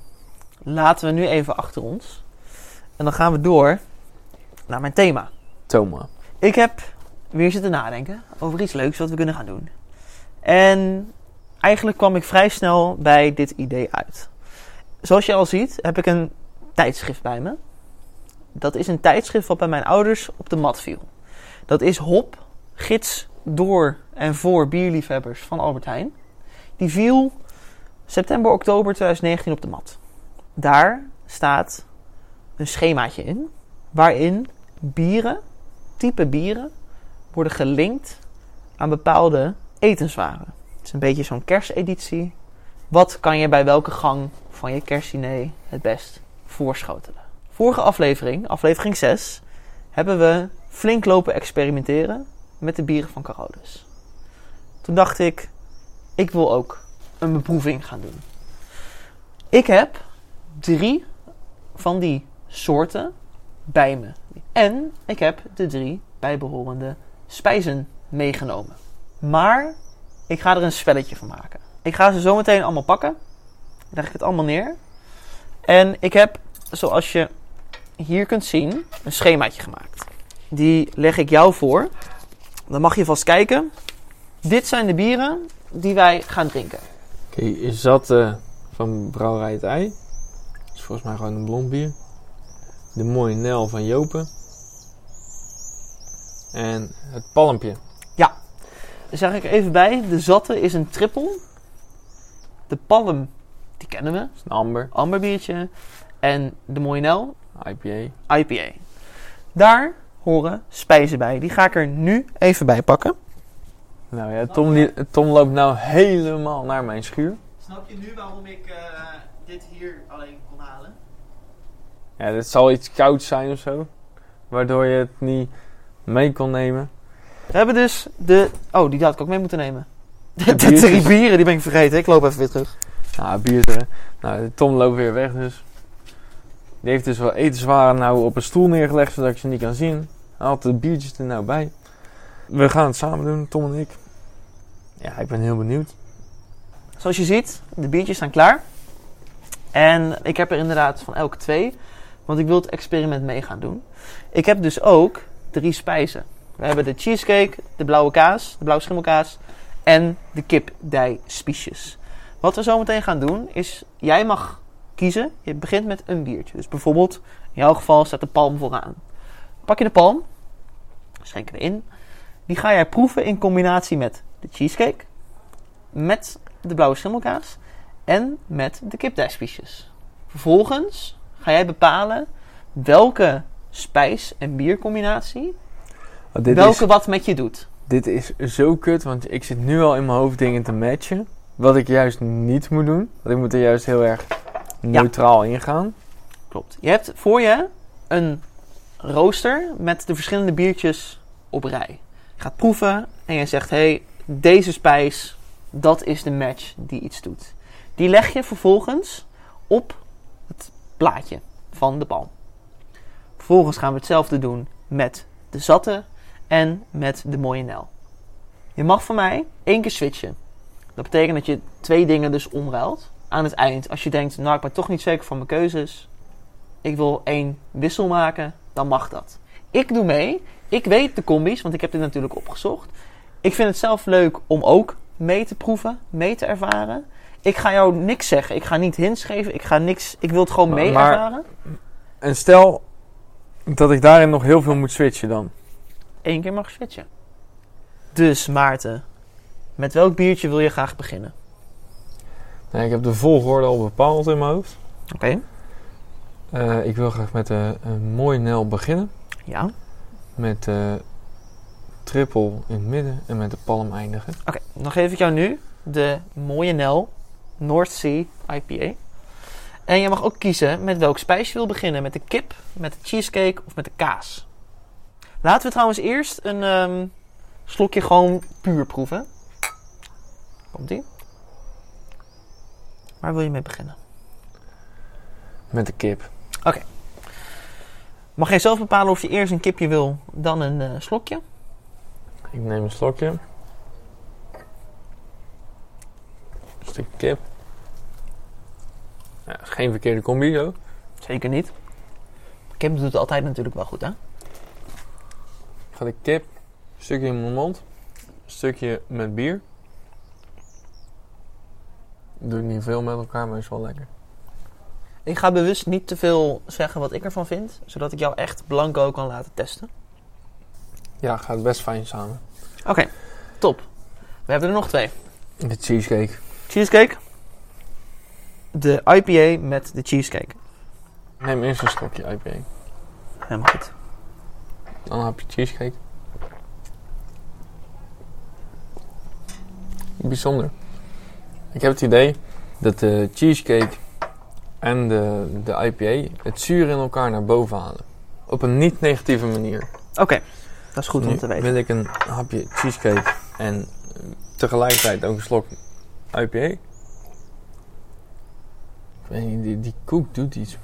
Laten we nu even achter ons. En dan gaan we door naar mijn thema.
Toma.
Ik heb weer zitten nadenken over iets leuks wat we kunnen gaan doen. En eigenlijk kwam ik vrij snel bij dit idee uit. Zoals je al ziet, heb ik een tijdschrift bij me. Dat is een tijdschrift wat bij mijn ouders op de mat viel. Dat is Hop, gids door en voor bierliefhebbers van Albert Heijn. Die viel september, oktober 2019 op de mat. Daar staat een schemaatje in, waarin bieren type bieren worden gelinkt aan bepaalde etenswaren. Het is een beetje zo'n kersteditie. Wat kan je bij welke gang van je kerstdiner het best voorschotelen? Vorige aflevering, aflevering 6, hebben we flink lopen experimenteren met de bieren van Carolus. Toen dacht ik, ik wil ook een beproeving gaan doen. Ik heb drie van die soorten bij me. En ik heb de drie bijbehorende spijzen meegenomen. Maar ik ga er een spelletje van maken. Ik ga ze zometeen allemaal pakken. Leg ik het allemaal neer. En ik heb, zoals je hier kunt zien, een schemaatje gemaakt. Die leg ik jou voor. Dan mag je vast kijken Dit zijn de bieren die wij gaan drinken.
Oké, is dat eh, van Brouwerij het Ei. Dat is volgens mij gewoon een blond bier. De mooie Nel van Jopen. En het Palmpje.
Dan zeg ik er even bij, de Zatte is een triple. De Palm, die kennen we,
Dat is een Amber.
amberbiertje. En de Moinel,
IPA.
IPA. Daar horen spijzen bij. Die ga ik er nu even bij pakken.
Nou ja, Tom, die, Tom loopt nou helemaal naar mijn schuur.
Snap je nu waarom ik eh, dit hier alleen kon halen?
Ja, dit zal iets kouds zijn of zo. Waardoor je het niet mee kon nemen.
We hebben dus de... Oh, die had ik ook mee moeten nemen. [LAUGHS] De, de drie bieren, die ben ik vergeten. Ik loop even weer terug.
Nou, bier er. Nou, Tom loopt weer weg dus. Die heeft dus wel etenswaren nou op een stoel neergelegd zodat ik ze niet kan zien. Hij had de biertjes er nou bij. We gaan het samen doen, Tom en ik. Ja, ik ben heel benieuwd.
Zoals je ziet, de biertjes staan klaar. En ik heb er inderdaad van elk twee. Want ik wil het experiment mee gaan doen. Ik heb dus ook drie spijzen. We hebben de cheesecake, de blauwe kaas, de blauwe schimmelkaas en de kipdij spiesjes. Wat we zo meteen gaan doen is, jij mag kiezen. Je begint met een biertje. Dus bijvoorbeeld, in jouw geval staat de palm vooraan. Pak je de palm, schenk erin. Die ga jij proeven in combinatie met de cheesecake, met de blauwe schimmelkaas en met de kipdijspiesjes. Vervolgens ga jij bepalen welke spijs- en biercombinatie
Oh, dit,
welke
is,
wat met je doet.
dit is zo kut, want ik zit nu al in mijn hoofd dingen te matchen. Wat ik juist niet moet doen. Want ik moet er juist heel erg neutraal in gaan.
Klopt. Je hebt voor je een rooster met de verschillende biertjes op rij. Gaat proeven en je zegt: hey, deze spijs, dat is de match die iets doet. Die leg je vervolgens op het plaatje van de palm. Vervolgens gaan we hetzelfde doen met de zatte en met de mooie nel. Je mag van mij één keer switchen. Dat betekent dat je twee dingen dus omruilt. Aan het eind, als je denkt, nou ik ben toch niet zeker van mijn keuzes. Ik wil één wissel maken, dan mag dat. Ik doe mee. Ik weet de combi's, want ik heb dit natuurlijk opgezocht. Ik vind het zelf leuk om ook mee te proeven, mee te ervaren. Ik ga jou niks zeggen. Ik ga niet hints geven. Ik ga niks. Ik wil het gewoon
Maar-
mee
maar-
ervaren.
En stel dat ik daarin nog heel veel moet switchen dan.
Eén keer mag switchen. Dus Maarten, met welk biertje wil je graag beginnen?
Nee, ik heb de volgorde al bepaald in mijn hoofd.
Oké.
Eh, ik wil graag met de een mooi Nel beginnen.
Ja.
Met de triple in het midden en met de palm eindigen.
Oké, dan geef ik jou nu de mooie Nel North Sea IPA. En je mag ook kiezen met welk spijs je wil beginnen. Met de kip, met de cheesecake of met de kaas. Laten we trouwens eerst een ehm, slokje gewoon puur proeven. Komt ie? Waar wil je mee beginnen?
Met de kip.
Mag jij zelf bepalen of je eerst een kipje wil, dan een eh, slokje?
Ik neem een slokje. Een stuk kip. Ja, is geen verkeerde combi zo.
Zeker niet. Kip doet het altijd natuurlijk wel goed, hè?
Ik ga de kip, een stukje in mijn mond. Een stukje met bier. Doe ik niet veel met elkaar, maar is wel lekker.
Ik ga bewust niet te veel zeggen wat ik ervan vind, zodat ik jou echt blanco kan laten testen.
Ja, gaat best fijn samen.
Oké, top. We hebben er nog twee.
De cheesecake.
Cheesecake. De IPA met de cheesecake.
Neem eerst een slokje IPA.
Helemaal goed.
Dan heb je cheesecake. Bijzonder. Ik heb het idee dat de cheesecake en de, de IPA het zuur in elkaar naar boven halen. Op een niet negatieve manier.
Oké, dat is goed om te weten.
wil ik een hapje cheesecake en tegelijkertijd ook een slok IPA. Ik weet niet, die, die koek doet iets.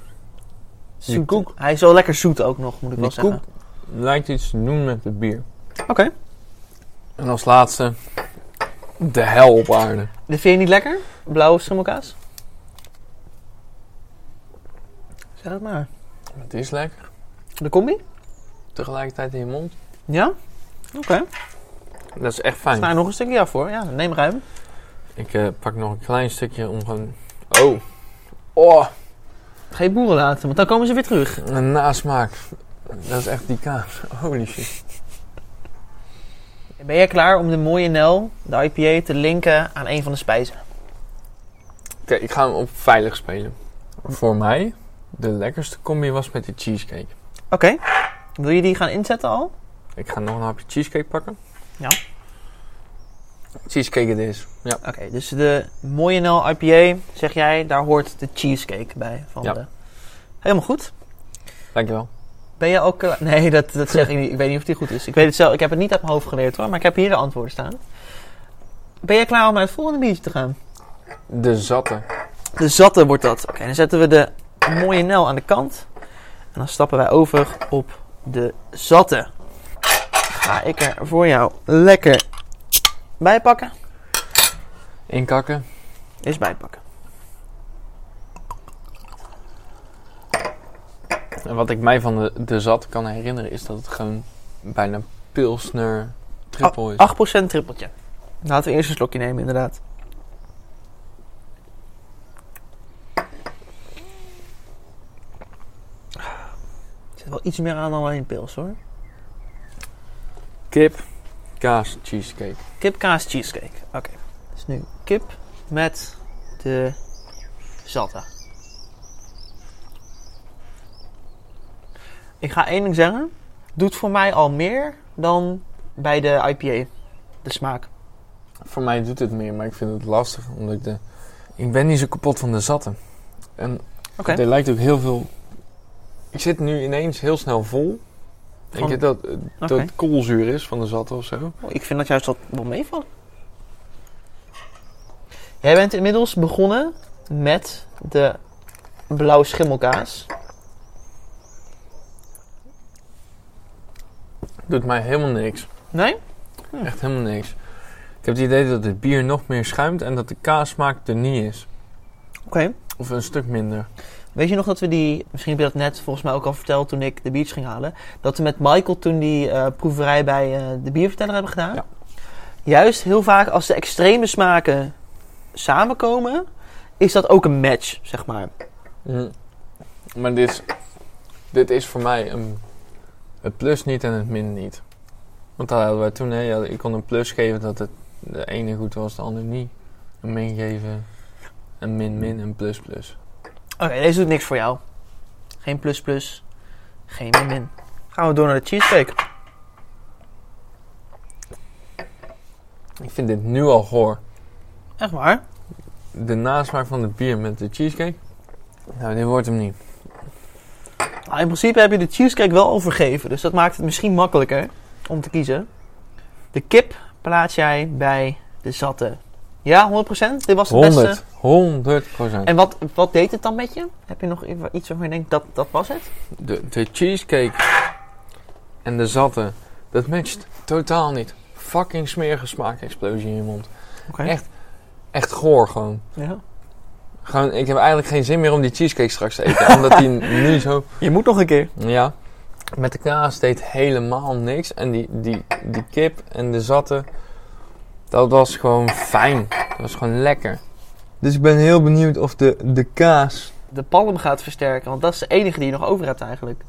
Die koek,
Hij is wel lekker zoet ook nog, moet ik wel
die koek
zeggen.
lijkt iets te doen met het bier.
Oké.
En als laatste de hel op aarde.
Dit vind je niet lekker? Blauwe schimmelkaas? Zeg het maar.
Het is lekker.
De combi?
Tegelijkertijd in je mond.
Ja? Oké.
Dat is echt fijn.
Sta nog een stukje af voor? Ja, neem ruim.
Ik eh, pak nog een klein stukje om gewoon... Oh. Oh.
Je boeren laten, want dan komen ze weer terug.
Een nasmaak. Dat is echt die kaas. Holy shit.
Ben jij klaar om de mooie Nel, de IPA, te linken aan een van de spijzen?
Oké, ik ga hem op veilig spelen. Voor mij, de lekkerste combi was met die cheesecake.
Oké. Wil je die gaan inzetten al?
Ik ga nog een hapje cheesecake pakken.
Ja.
Cheesecake het is. Ja.
Oké, dus de mooie Nel IPA, zeg jij, daar hoort de cheesecake bij. Van
Ja.
de... Helemaal goed.
Dankjewel.
Ben je ook klaar? [LAUGHS] Nee, dat, dat zeg ik niet. Ik weet niet of die goed is. Ik weet het zelf. Ik heb het niet uit mijn hoofd geleerd hoor, maar ik heb hier de antwoorden staan. Ben jij klaar om naar het volgende biertje te gaan?
De zatte.
De zatte wordt dat. Oké, dan zetten we de mooie Nel aan de kant. En dan stappen wij over op de zatte. Ga ik er voor jou lekker bij pakken.
Inkakken.
Is bijpakken.
En wat ik mij van de, de zat kan herinneren is dat het gewoon bijna pilsner triple is.
8% trippeltje. Laten we eerst een slokje nemen, inderdaad. Zit wel iets meer aan dan alleen pils hoor.
Kip, kaas, cheesecake.
Kip, kaas, cheesecake. Oké. Dus nu kip met de zatte. Ik ga één ding zeggen. Doet voor mij al meer dan bij de IPA. De smaak.
Voor mij doet het meer, maar ik vind het lastig omdat ik de... Ik ben niet zo kapot van de zatte. En
Oké.
er lijkt ook heel veel... Ik zit nu ineens heel snel vol. Denk je dat, eh, dat koolzuur is van de zatte of zo?
Oh, Ik vind dat juist wat wel meevalt. Jij bent inmiddels begonnen met de blauwe schimmelkaas.
Doet mij helemaal niks.
Nee?
Echt helemaal niks. Ik heb het idee dat het bier nog meer schuimt en dat de kaassmaak er niet is.
Oké.
Of een stuk minder.
Weet je nog dat we die, misschien heb je dat net volgens mij ook al verteld toen ik de biertjes ging halen, dat we met Michael toen die eh, proeverij bij eh, de bierverteller hebben gedaan?
Ja.
Juist heel vaak als de extreme smaken samenkomen, is dat ook een match, zeg maar.
Mm. Maar dit is, dit is voor mij een, het plus niet en het min niet. Want dat hadden we toen, hè, ja, ik kon een plus geven dat het de ene goed was, de ander niet. Een min geven, een min min, een plus plus.
Oké, deze doet niks voor jou. Geen plus plus, geen min min. Gaan we door naar de cheesecake.
Ik vind dit nu al goor.
Echt waar?
De nasmaak van het bier met de cheesecake, nou, dit wordt hem niet.
Nou, in principe heb je de cheesecake wel al vergeven, dus dat maakt het misschien makkelijker om te kiezen. De kip plaats jij bij de zatte. Ja, 100%? Dit was het beste.
100, 100 procent.
En wat, wat deed het dan met je? Heb je nog iets waarvan je denkt dat dat was het?
De, de cheesecake en de zatte, dat matcht totaal niet. Fucking smerige smaakexplosie in je mond. Echt, echt goor gewoon.
Ja.
gewoon. Ik heb eigenlijk geen zin meer om die cheesecake straks te eten. [LAUGHS] omdat die nu zo...
Je moet nog een keer.
Ja. Met de kaas deed helemaal niks. En die, die, die kip en de zatte, dat was gewoon fijn. Dat was gewoon lekker. Dus ik ben heel benieuwd of de, de kaas...
De palm gaat versterken, want dat is de enige die je nog over hebt eigenlijk.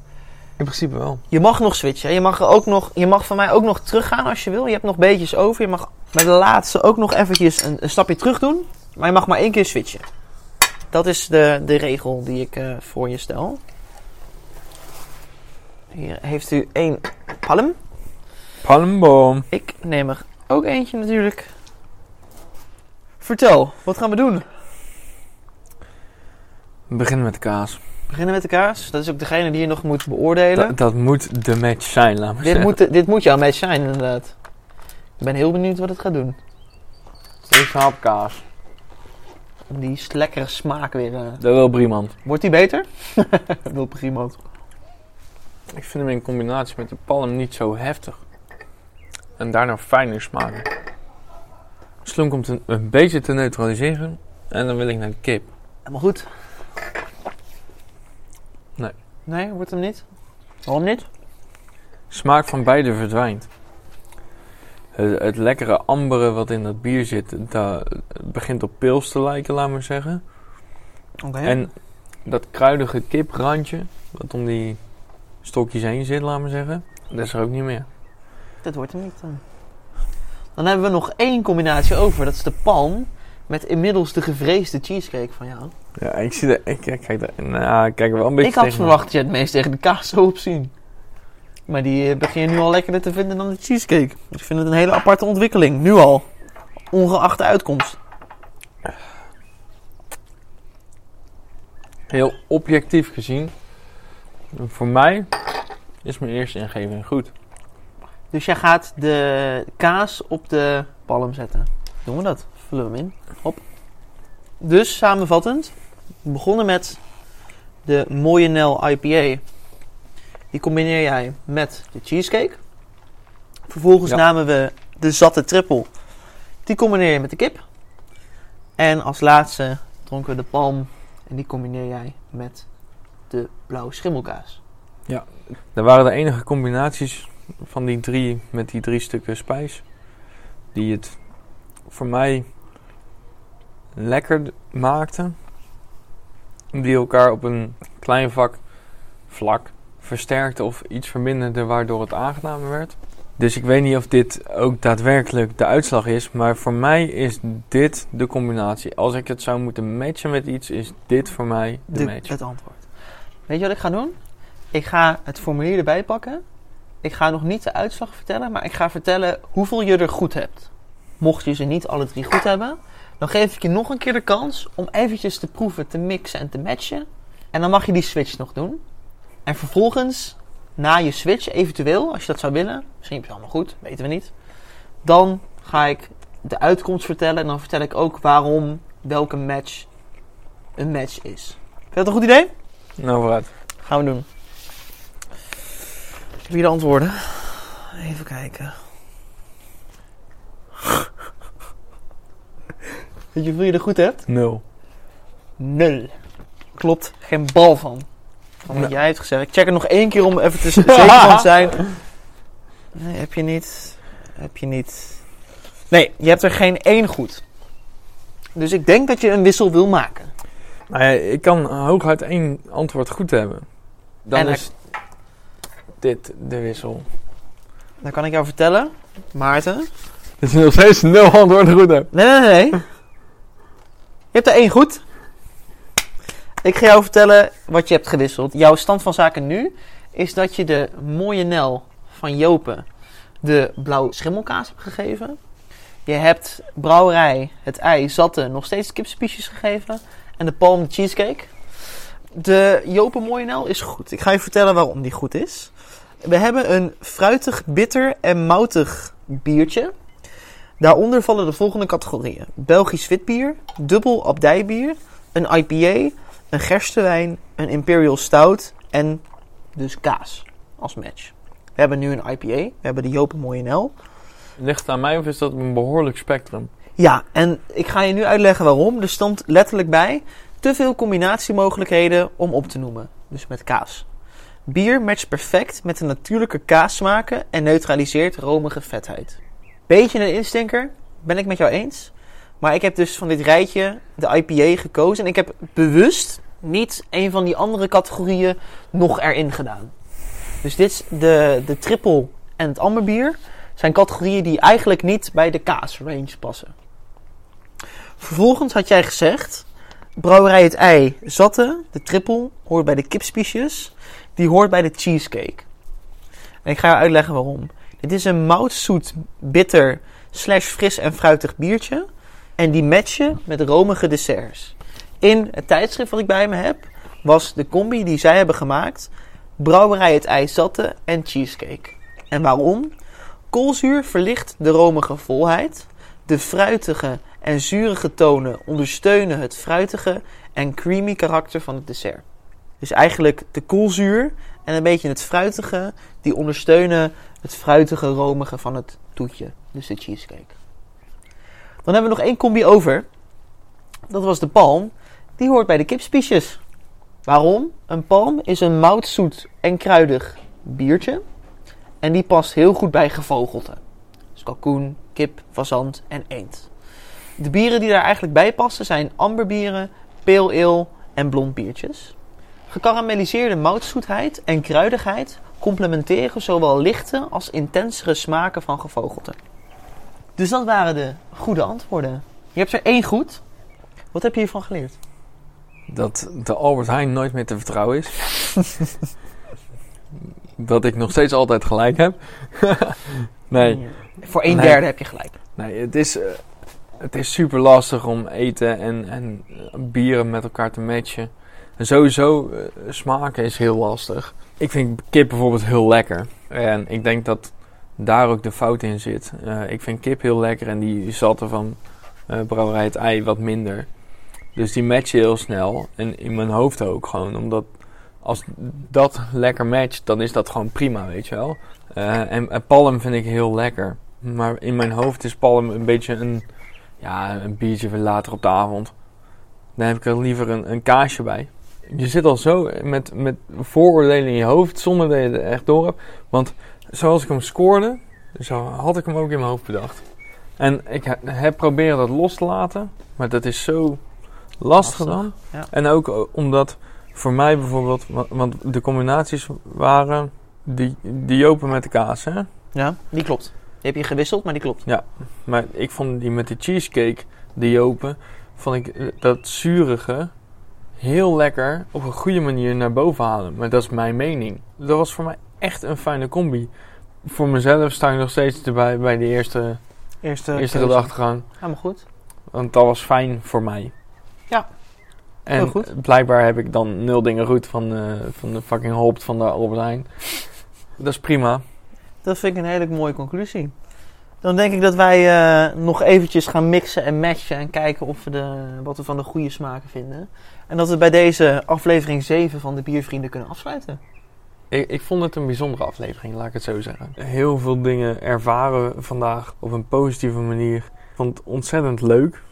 In principe wel.
Je mag nog switchen. Je mag, er ook nog, je mag van mij ook nog teruggaan als je wil. Je hebt nog beetjes over. Je mag bij de laatste ook nog eventjes een, een stapje terug doen. Maar je mag maar één keer switchen. Dat is de, de regel die ik eh, voor je stel. Hier heeft u één palm.
Palmboom.
Ik neem er ook eentje natuurlijk. Vertel, wat gaan we doen?
We beginnen met de kaas.
We beginnen met de kaas. Dat is ook degene die je nog moet beoordelen.
Dat, dat moet de match zijn, laat maar
dit,
zeggen.
moet, dit moet jouw match zijn, inderdaad. Ik ben heel benieuwd wat het gaat doen.
Een hap kaas.
Die lekkere smaak weer... eh,
Dat wil Briemand.
Wordt die beter? [LAUGHS] Wil iemand.
Ik vind hem in combinatie met de palm niet zo heftig. En daarna fijner smaken. Slunk komt een, een beetje te neutraliseren. En dan wil ik naar de kip.
Helemaal goed.
Nee.
Nee, wordt hem niet? Waarom niet?
Smaak van beide verdwijnt. het, het lekkere ambere wat in dat bier zit, dat begint op pils te lijken, laat maar zeggen.
Oké.
En dat kruidige kiprandje, wat om die stokjes heen zit, laat maar zeggen, dat is er ook niet meer.
Dat wordt hem niet dan. Dan hebben we nog één combinatie over. Dat is de palm met inmiddels de gevreesde cheesecake van jou.
Ja, ik zie er, ik, ik kijk, er, nou, ik kijk wel een beetje
Ik had verwacht dat je het meest tegen de kaas zou opzien. Maar die eh, begin je nu al lekkerder te vinden dan de cheesecake. Dus ik vind het een hele aparte ontwikkeling. Nu al. Ongeacht de uitkomst.
Heel objectief gezien, voor mij is mijn eerste ingeving goed.
Dus jij gaat de kaas op de palm zetten. Doen we dat? Vullen we hem in. Hop. Dus samenvattend. We begonnen met de mooie Nel IPA. Die combineer jij met de cheesecake. Vervolgens
Ja.
namen we de zatte triple. Die combineer je met de kip. En als laatste dronken we de palm. En die combineer jij met de blauwe schimmelkaas.
Er waren de enige combinaties van die drie, met die drie stukken spijs, die het voor mij lekker maakten. Die elkaar op een klein vak, vlak versterkten of iets verminderden, waardoor het aangenamer werd. Dus ik weet niet of dit ook daadwerkelijk de uitslag is, maar voor mij is dit de combinatie. Als ik het zou moeten matchen met iets, is dit voor mij de,
de,
match.
het antwoord. Weet je wat ik ga doen? Ik ga het formulier erbij pakken. Ik ga nog niet de uitslag vertellen, maar ik ga vertellen hoeveel je er goed hebt. Mocht je ze niet alle drie goed hebben, dan geef ik je nog een keer de kans om eventjes te proeven, te mixen en te matchen. En dan mag je die switch nog doen. En vervolgens, na je switch, eventueel, als je dat zou willen, misschien heb je het allemaal goed, weten we niet. Dan ga ik de uitkomst vertellen en dan vertel ik ook waarom welke match een match is. Vind je dat een goed idee?
Nou, vooruit.
Gaan we doen. Wie de antwoorden? Even kijken. Weet je hoeveel je er goed hebt?
Nul.
Nul. Klopt geen bal van. Van wat
Nee.
jij hebt gezegd. Ik check het nog één keer om even te z- [LAUGHS] zeker van te zijn. Nee, heb je niet. Heb je niet. Nee, je hebt er geen één goed. Dus ik denk dat je een wissel wil maken.
Nou ja, ik kan hooguit één antwoord goed hebben. Dan
En
is dit de wissel.
Dan kan ik jou vertellen, Maarten. [LAUGHS]
Dat je nog steeds nul antwoorden goed hebt.
Nee, nee, nee. Je hebt er één goed. Ik ga jou vertellen wat je hebt gewisseld. Jouw stand van zaken nu is dat je de mooie Nel van Jopen de blauw schimmelkaas hebt gegeven. Je hebt brouwerij, het ei, zatte, nog steeds kipspiesjes gegeven. En de palm cheesecake. De Jopen mooie Nel is goed. Ik ga je vertellen waarom die goed is. We hebben een fruitig, bitter en moutig biertje. Daaronder vallen de volgende categorieën: Belgisch witbier, dubbel abdijbier, een IPA, een gerstewijn, een Imperial Stout en dus kaas als match. We hebben nu een IPA, we hebben de Jopen Mooie Nel.
Ligt het aan mij of is dat een behoorlijk spectrum?
Ja, en ik ga je nu uitleggen waarom. Er stond letterlijk bij te veel combinatiemogelijkheden om op te noemen. Dus met kaas. Bier matcht perfect met de natuurlijke kaassmaken en neutraliseert romige vetheid. Beetje een instinker, ben ik met jou eens. Maar ik heb dus van dit rijtje de IPA gekozen. En ik heb bewust niet een van die andere categorieën nog erin gedaan. Dus dit is de, de triple en het amberbier zijn categorieën die eigenlijk niet bij de kaasrange passen. Vervolgens had jij gezegd, brouwerij het ei zatte, de triple, hoort bij de kipspiesjes, die hoort bij de cheesecake. En ik ga je uitleggen waarom. Dit is een moutzoet, bitter, slash fris en fruitig biertje. En die matchen met romige desserts. In het tijdschrift wat ik bij me heb, was de combi die zij hebben gemaakt, brouwerij het zatte en cheesecake. En waarom? Koolzuur verlicht de romige volheid. De fruitige en zurige tonen ondersteunen het fruitige en creamy karakter van het dessert. Dus eigenlijk de koolzuur en een beetje het fruitige, die ondersteunen het fruitige romige van het toetje. Dus de cheesecake. Dan hebben we nog één combi over. Dat was de palm. Die hoort bij de kipspiesjes. Waarom? Een palm is een moutzoet en kruidig biertje. En die past heel goed bij gevogelte. Dus kalkoen, kip, fazant en eend. De bieren die daar eigenlijk bij passen zijn amberbieren, ale en blond biertjes. Gekarameliseerde moutzoetheid en kruidigheid complementeren zowel lichte als intensere smaken van gevogelte. Dus dat waren de goede antwoorden. Je hebt er één goed. Wat heb je hiervan geleerd?
Dat de Albert Heijn nooit meer te vertrouwen is. [LAUGHS] dat ik nog steeds altijd gelijk heb. [LAUGHS] nee,
Voor een
Nee.
derde heb je gelijk.
nee het, is, eh, het is super lastig om eten en, en bieren met elkaar te matchen. En sowieso, eh, smaken is heel lastig. Ik vind kip bijvoorbeeld heel lekker. En ik denk dat daar ook de fout in zit. Eh, ik vind kip heel lekker en die zatten van eh brouwerij het ei wat minder. Dus die matchen heel snel. En in mijn hoofd ook gewoon. Omdat als dat lekker matcht, dan is dat gewoon prima, weet je wel. En, palm vind ik heel lekker. Maar in mijn hoofd is palm een beetje een, ja, een biertje voor later op de avond. Dan heb ik er liever een, een kaasje bij. Je zit al zo met, met vooroordelen in je hoofd zonder dat je het echt door hebt. Want zoals ik hem scoorde, zo had ik hem ook in mijn hoofd bedacht. En ik he- heb proberen dat los te laten, maar dat is zo lastig,
Lastig,
dan.
ja.
En ook eh, omdat voor mij bijvoorbeeld, wa- want de combinaties waren die, die open met de kaas, hè?
Ja, die klopt. Die heb je gewisseld, maar die klopt.
Maar ik vond die met de cheesecake, die open, vond ik eh, dat zurige heel lekker op een goede manier naar boven halen. Maar dat is mijn mening. Dat was voor mij echt een fijne combi. Voor mezelf sta ik nog steeds erbij bij de eerste,
Eerste,
eerste gedachtegang.
Helemaal goed.
Want dat was fijn voor mij.
Ja,
En
heel goed.
blijkbaar heb ik dan nul dingen goed van, eh, van de fucking Hopt van de Albert Heijn. Dat is prima.
Dat vind ik een hele mooie conclusie. Dan denk ik dat wij eh, nog eventjes gaan mixen en matchen en kijken of we de, wat we van de goede smaken vinden. En dat we bij deze aflevering 7 van de Biervrienden kunnen afsluiten.
Ik, ik vond het een bijzondere aflevering, laat ik het zo zeggen. Heel veel dingen ervaren vandaag op een positieve manier. Ik vond het ontzettend leuk.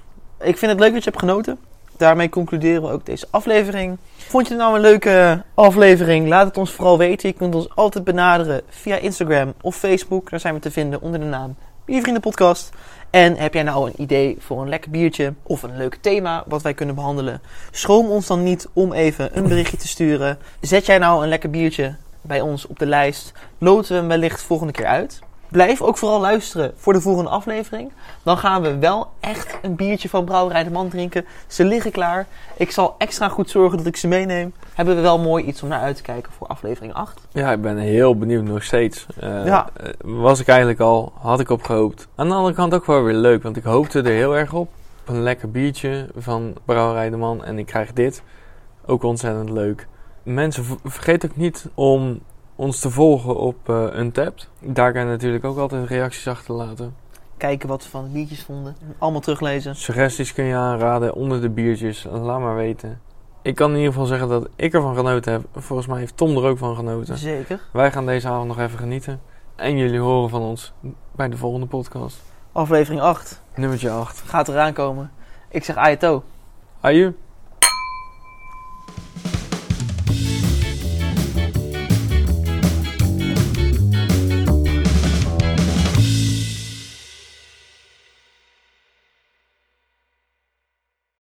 Ik vind het leuk dat je hebt genoten. Daarmee concluderen we ook deze aflevering. Vond je het nou een leuke aflevering? Laat het ons vooral weten. Je kunt ons altijd benaderen via Instagram of Facebook. Daar zijn we te vinden onder de naam Biervrienden Podcast. En heb jij nou een idee voor een lekker biertje of een leuk thema wat wij kunnen behandelen? Schroom ons dan niet om even een berichtje te sturen. Zet jij nou een lekker biertje bij ons op de lijst? Loten we hem wellicht volgende keer uit. Blijf ook vooral luisteren voor de volgende aflevering. Dan gaan we wel echt een biertje van Brouwerij de Man drinken. Ze liggen klaar. Ik zal extra goed zorgen dat ik ze meeneem. Hebben we wel mooi iets om naar uit te kijken voor aflevering 8.
Ja, ik ben heel benieuwd nog steeds. Eh,
Ja.
eh, was ik eigenlijk al, had ik op gehoopt. Aan de andere kant ook wel weer leuk, want ik hoopte er heel erg op. Op een lekker biertje van Brouwerij de Man en ik krijg dit. Ook ontzettend leuk. Mensen, vergeet ook niet om ons te volgen op eh Untapped. Daar kan je natuurlijk ook altijd reacties achterlaten.
Kijken wat we van de biertjes vonden. Allemaal teruglezen.
Suggesties kun je aanraden onder de biertjes. Laat maar weten. Ik kan in ieder geval zeggen dat ik ervan genoten heb. Volgens mij heeft Tom er ook van genoten.
Zeker.
Wij gaan deze avond nog even genieten. En jullie horen van ons bij de volgende podcast.
Aflevering 8
Nummertje 8.
gaat eraan komen. Ik zeg Ayato.
Aju.